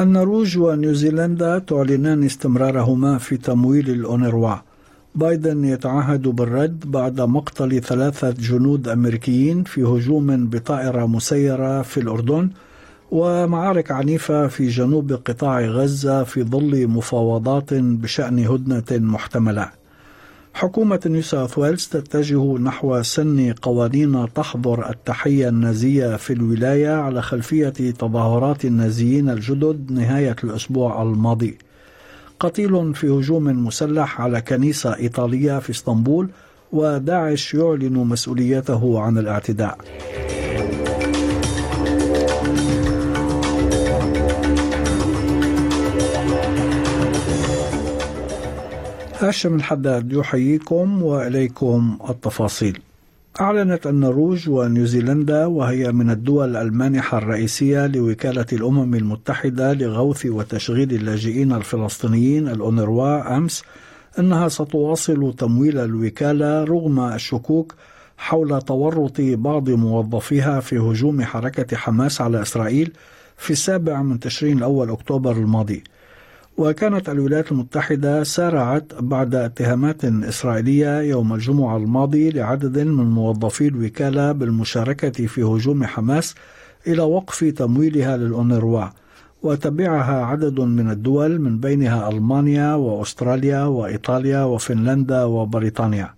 النرويج ونيوزيلندا تعلنان استمرارهما في تمويل الأونروا. بايدن يتعهد بالرد بعد مقتل ثلاثة جنود أمريكيين في هجوم بطائرة مسيرة في الأردن ومعارك عنيفة في جنوب قطاع غزة في ظل مفاوضات بشأن هدنة محتملة. حكومة نيو ساوث ويلز تتجه نحو سن قوانين تحظر التحية النازية في الولاية على خلفية تظاهرات النازيين الجدد نهاية الأسبوع الماضي. قتيل في هجوم مسلح على كنيسة إيطالية في إسطنبول وداعش يعلن مسؤوليته عن الاعتداء. هاشم الحداد يحييكم وإليكم التفاصيل. أعلنت النرويج ونيوزيلندا وهي من الدول المانحة الرئيسية لوكالة الأمم المتحدة لغوث وتشغيل اللاجئين الفلسطينيين الأونروا أمس أنها ستواصل تمويل الوكالة رغم الشكوك حول تورط بعض موظفيها في هجوم حركة حماس على إسرائيل في السابع من تشرين الأول أكتوبر الماضي. وكانت الولايات المتحدة سارعت بعد اتهامات إسرائيلية يوم الجمعة الماضي لعدد من موظفي الوكالة بالمشاركة في هجوم حماس إلى وقف تمويلها للأونروا وتبعها عدد من الدول من بينها ألمانيا وأستراليا وإيطاليا وفنلندا وبريطانيا.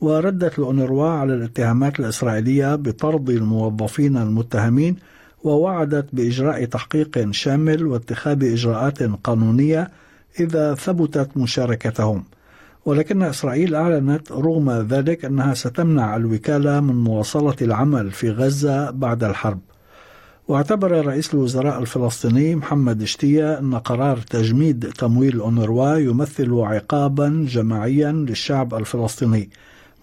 وردت الأونروا على الاتهامات الإسرائيلية بطرد الموظفين المتهمين ووعدت بإجراء تحقيق شامل واتخاذ إجراءات قانونية إذا ثبتت مشاركتهم. ولكن إسرائيل أعلنت رغم ذلك أنها ستمنع الوكالة من مواصلة العمل في غزة بعد الحرب. واعتبر رئيس الوزراء الفلسطيني محمد إشتيا أن قرار تجميد تمويل أونروا يمثل عقابا جماعيا للشعب الفلسطيني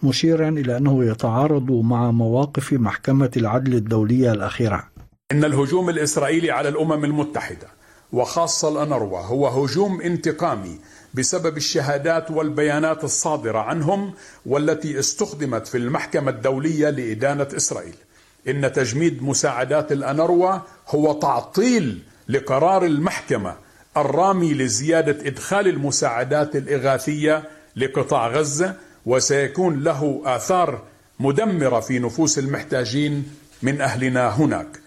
مشيرا إلى أنه يتعارض مع مواقف محكمة العدل الدولية الأخيرة. إن الهجوم الإسرائيلي على الأمم المتحدة وخاصة الأنروا هو هجوم انتقامي بسبب الشهادات والبيانات الصادرة عنهم والتي استخدمت في المحكمة الدولية لإدانة إسرائيل. إن تجميد مساعدات الأنروا هو تعطيل لقرار المحكمة الرامي لزيادة إدخال المساعدات الإغاثية لقطاع غزة وسيكون له آثار مدمرة في نفوس المحتاجين من أهلنا هناك.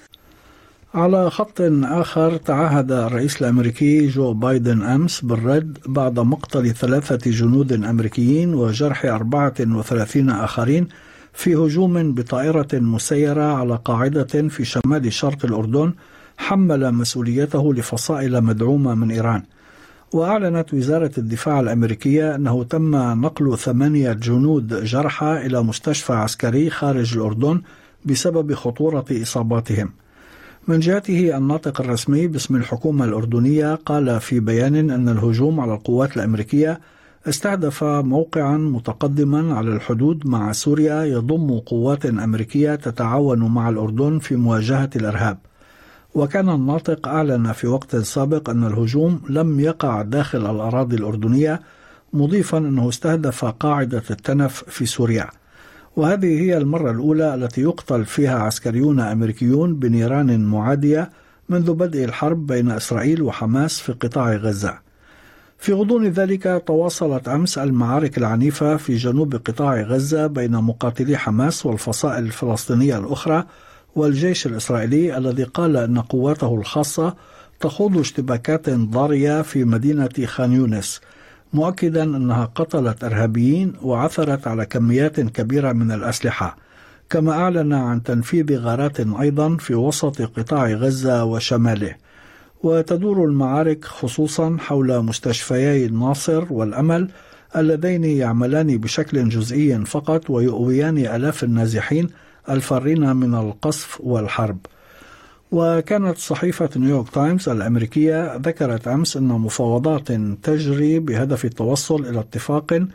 على خط آخر تعهد الرئيس الأمريكي جو بايدن أمس بالرد بعد مقتل ثلاثة جنود أمريكيين وجرح 34 آخرين في هجوم بطائرة مسيرة على قاعدة في شمال شرق الأردن حمل مسؤوليته لفصائل مدعومة من إيران. وأعلنت وزارة الدفاع الأمريكية أنه تم نقل ثمانية جنود جرحى إلى مستشفى عسكري خارج الأردن بسبب خطورة إصاباتهم. من جهته الناطق الرسمي باسم الحكومة الأردنية قال في بيان أن الهجوم على القوات الأمريكية استهدف موقعا متقدما على الحدود مع سوريا يضم قوات أمريكية تتعاون مع الأردن في مواجهة الإرهاب. وكان الناطق أعلن في وقت سابق أن الهجوم لم يقع داخل الأراضي الأردنية مضيفا أنه استهدف قاعدة التنف في سوريا. وهذه هي المرة الأولى التي يقتل فيها عسكريون أمريكيون بنيران معادية منذ بدء الحرب بين إسرائيل وحماس في قطاع غزة. في غضون ذلك تواصلت أمس المعارك العنيفة في جنوب قطاع غزة بين مقاتلي حماس والفصائل الفلسطينية الأخرى والجيش الإسرائيلي الذي قال أن قواته الخاصة تخوض اشتباكات ضارية في مدينة خان يونس مؤكدا أنها قتلت إرهابيين وعثرت على كميات كبيرة من الأسلحة كما أعلن عن تنفيذ غارات أيضا في وسط قطاع غزة وشماله. وتدور المعارك خصوصا حول مستشفيي الناصر والأمل اللذين يعملان بشكل جزئي فقط ويؤويان آلاف النازحين الفارين من القصف والحرب. وكانت صحيفة نيويورك تايمز الأمريكية ذكرت أمس أن مفاوضات تجري بهدف التوصل إلى اتفاق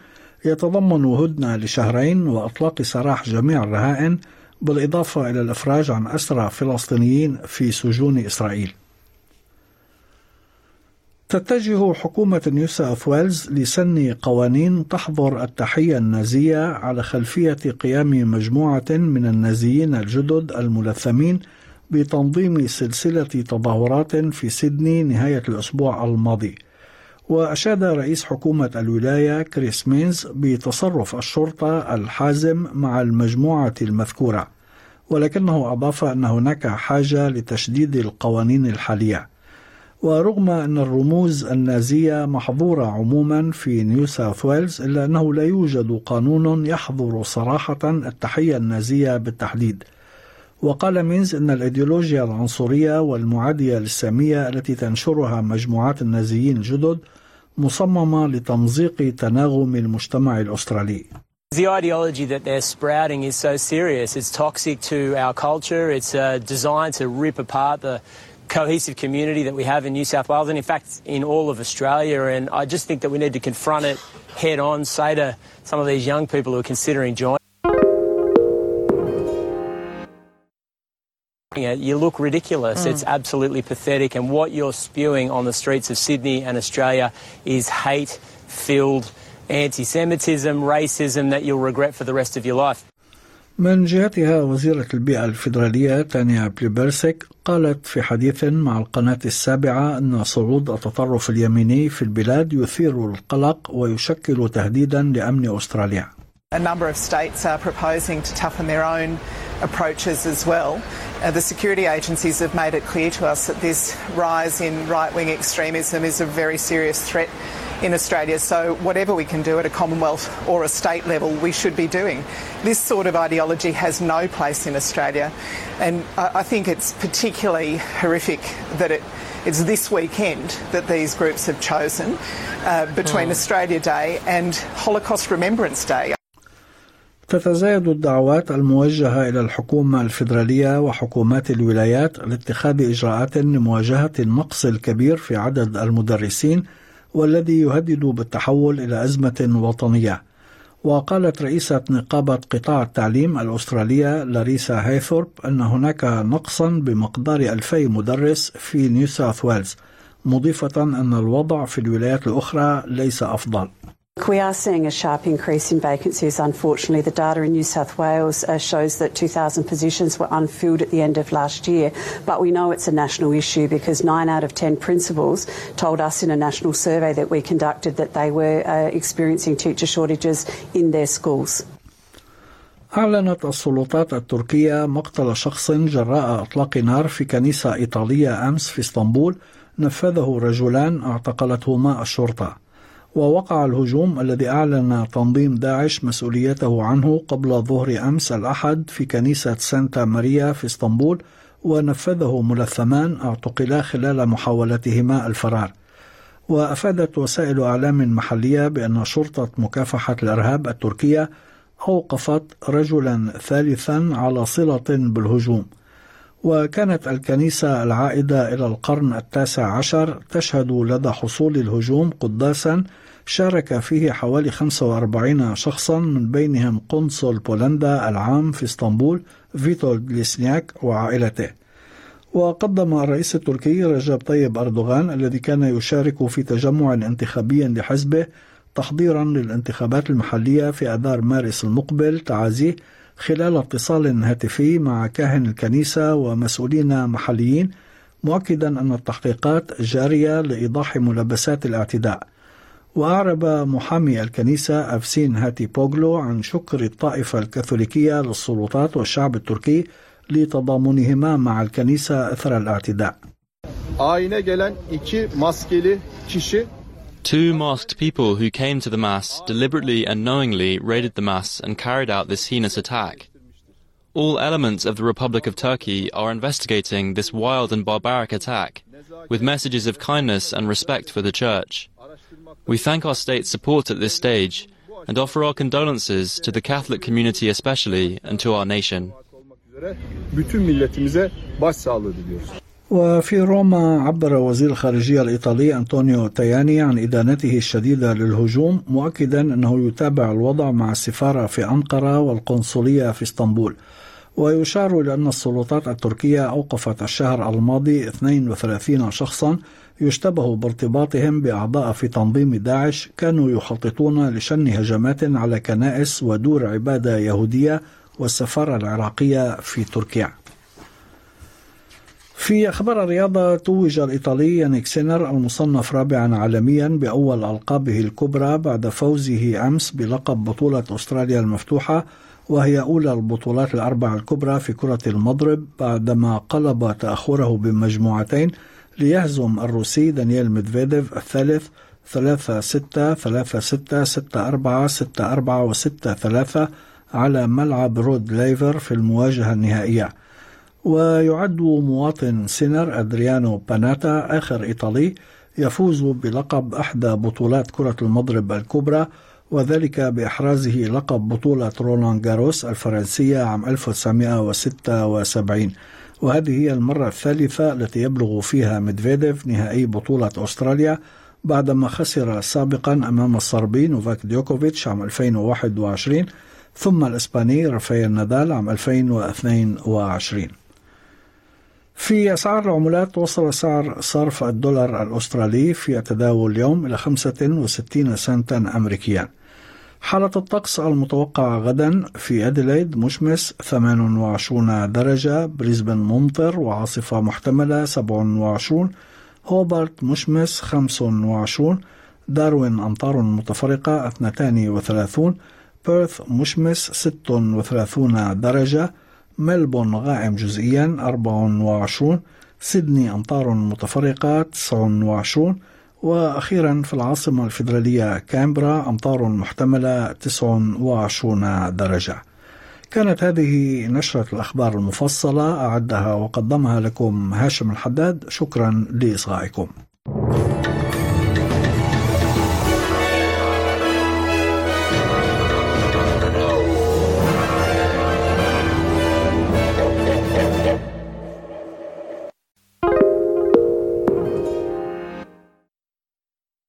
يتضمن هدنة لشهرين وإطلاق سراح جميع الرهائن بالإضافة إلى الإفراج عن أسرى فلسطينيين في سجون إسرائيل. تتجه حكومة نيو ساوث ويلز لسن قوانين تحظر التحية النازية على خلفية قيام مجموعة من النازيين الجدد الملثمين بتنظيم سلسلة تظاهرات في سيدني نهاية الأسبوع الماضي. وأشاد رئيس حكومة الولاية كريس مينز بتصرف الشرطة الحازم مع المجموعة المذكورة ولكنه أضاف أن هناك حاجة لتشديد القوانين الحالية. ورغم أن الرموز النازية محظورة عموما في نيو ساوث ويلز إلا أنه لا يوجد قانون يحظر صراحة التحية النازية بالتحديد. وقال مينز أن الإيديولوجيا العنصرية والمعادية للسامية التي تنشرها مجموعات النازيين الجدد مصممة لتمزيق تناغم المجتمع الأسترالي The ideology that they're spouting is so serious. It's toxic to our culture. It's uh, designed to rip apart the cohesive community that we have in New South Wales and, in fact, in all of Australia. And I just think that we need to confront it head on, say to some of these young people who are considering joining. You look ridiculous. Mm. It's absolutely pathetic. And what you're spewing on the streets of Sydney and Australia is hate filled anti Semitism, racism that you'll regret for the rest of your life. من جهتها وزيرة البيئة الفيدرالية تانيا بليبرسك قالت في حديث مع القناة السابعة أن صعود التطرف اليميني في البلاد يثير القلق ويشكل تهديدا لأمن أستراليا. A number of states are proposing to toughen their own approaches as well. Uh, the security agencies have made it clear to us that this rise in right wing extremism is a very serious threat in Australia. So, whatever we can do at a Commonwealth or a state level, we should be doing. This sort of ideology has no place in Australia, and I, I think it's particularly horrific that it. It's this weekend that these groups have chosen uh, between oh. Australia Day and Holocaust Remembrance Day. تتزايد الدعوات الموجهة إلى الحكومة الفيدرالية وحكومات الولايات لاتخاذ إجراءات لمواجهة النقص الكبير في عدد المدرسين والذي يهدد بالتحول إلى أزمة وطنية. وقالت رئيسة نقابة قطاع التعليم الأسترالية لاريسا هيثورب أن هناك نقصا بمقدار ألفي مدرس في نيو ساوث ويلز مضيفة أن الوضع في الولايات الأخرى ليس أفضل. We are seeing a sharp increase in vacancies, unfortunately. The data in New South Wales uh, shows that 2,000 positions were unfilled at the end of last year. But we know it's a national issue because nine out of 10 principals told us in a national survey that we conducted that they were uh, experiencing teacher shortages in their schools. أعلنت السلطات التركية مقتل شخص جراء إطلاق نار في كنيسة إيطالية أمس في اسطنبول نفذه رجلان اعتقلتهما الشرطة. ووقع الهجوم الذي أعلن تنظيم داعش مسؤوليته عنه قبل ظهر أمس الأحد في كنيسة سانتا ماريا في إسطنبول ونفذه ملثمان اعتقلا خلال محاولتهما الفرار. وأفادت وسائل أعلام محلية بأن شرطة مكافحة الإرهاب التركية أوقفت رجلا ثالثا على صلة بالهجوم. وكانت الكنيسة العائدة إلى القرن التاسع عشر تشهد لدى حصول الهجوم قداسا شارك فيه حوالي 45 شخصا من بينهم قنصل بولندا العام في إسطنبول فيتول جليسنياك وعائلته. وقدم الرئيس التركي رجب طيب أردوغان الذي كان يشارك في تجمع انتخابي لحزبه تحضيرا للانتخابات المحلية في أذار مارس المقبل تعازيه خلال اتصال هاتفي مع كاهن الكنيسة ومسؤولين محليين مؤكدا أن التحقيقات جارية لإيضاح ملابسات الاعتداء وأعرب محامي الكنيسة أفسين هاتي بوغلو عن شكر الطائفة الكاثوليكية للسلطات والشعب التركي لتضامنهما مع الكنيسة أثر الاعتداء. Gelen iki maskeli kişi Two masked people who came to the Mass deliberately and knowingly raided the Mass and carried out this heinous attack. All elements of the Republic of Turkey are investigating this wild and barbaric attack with messages of kindness and respect for the Church. We thank our state's support at this stage and offer our condolences to the Catholic community especially and to our nation. Bütün milletimize diliyoruz. وفي روما عبر وزير الخارجية الإيطالي أنطونيو تاياني عن إدانته الشديدة للهجوم مؤكدا أنه يتابع الوضع مع السفارة في أنقرة والقنصلية في إسطنبول. ويشار إلى أن السلطات التركية أوقفت الشهر الماضي 32 شخصا يشتبه بارتباطهم بأعضاء في تنظيم داعش كانوا يخططون لشن هجمات على كنائس ودور عبادة يهودية والسفارة العراقية في تركيا. في أخبار الرياضة توج الإيطالي يانيك سينر المصنف رابعا عالميا بأول ألقابه الكبرى بعد فوزه أمس بلقب بطولة أستراليا المفتوحة وهي أولى البطولات الأربع الكبرى في كرة المضرب بعدما قلب تأخره بمجموعتين ليهزم الروسي دانييل ميدفيديف الثالث ثلاثة ستة ثلاثة ستة ستة أربعة ستة أربعة وستة ثلاثة على ملعب رود ليفر في المواجهة النهائية. ويعد مواطن سينر أدريانو باناتا آخر إيطالي يفوز بلقب إحدى بطولات كرة المضرب الكبرى وذلك بإحرازه لقب بطولة رولان جاروس الفرنسية عام 1976 وهذه هي المرة الثالثة التي يبلغ فيها ميدفيديف نهائي بطولة أستراليا بعدما خسر سابقا أمام الصربي نوفاك ديوكوفيتش عام 2021 ثم الإسباني رافائيل نادال عام 2022 في أسعار العملات وصل سعر صرف الدولار الأسترالي في التداول اليوم إلى 65 سنتا أمريكيا. حالة الطقس المتوقعة غدا في أديلايد مشمس 28 درجة بريسبن ممطر وعاصفة محتملة 27 هوبارت مشمس 25 داروين أمطار متفرقة 32 بيرث مشمس 36 درجة. ملبون غائم جزئيا 24 سيدني أمطار متفرقة 29 وأخيرا في العاصمة الفيدرالية كامبرا أمطار محتملة 29 درجة. كانت هذه نشرة الأخبار المفصلة. أعدها وقدمها لكم هاشم الحداد. شكرا لإصغائكم.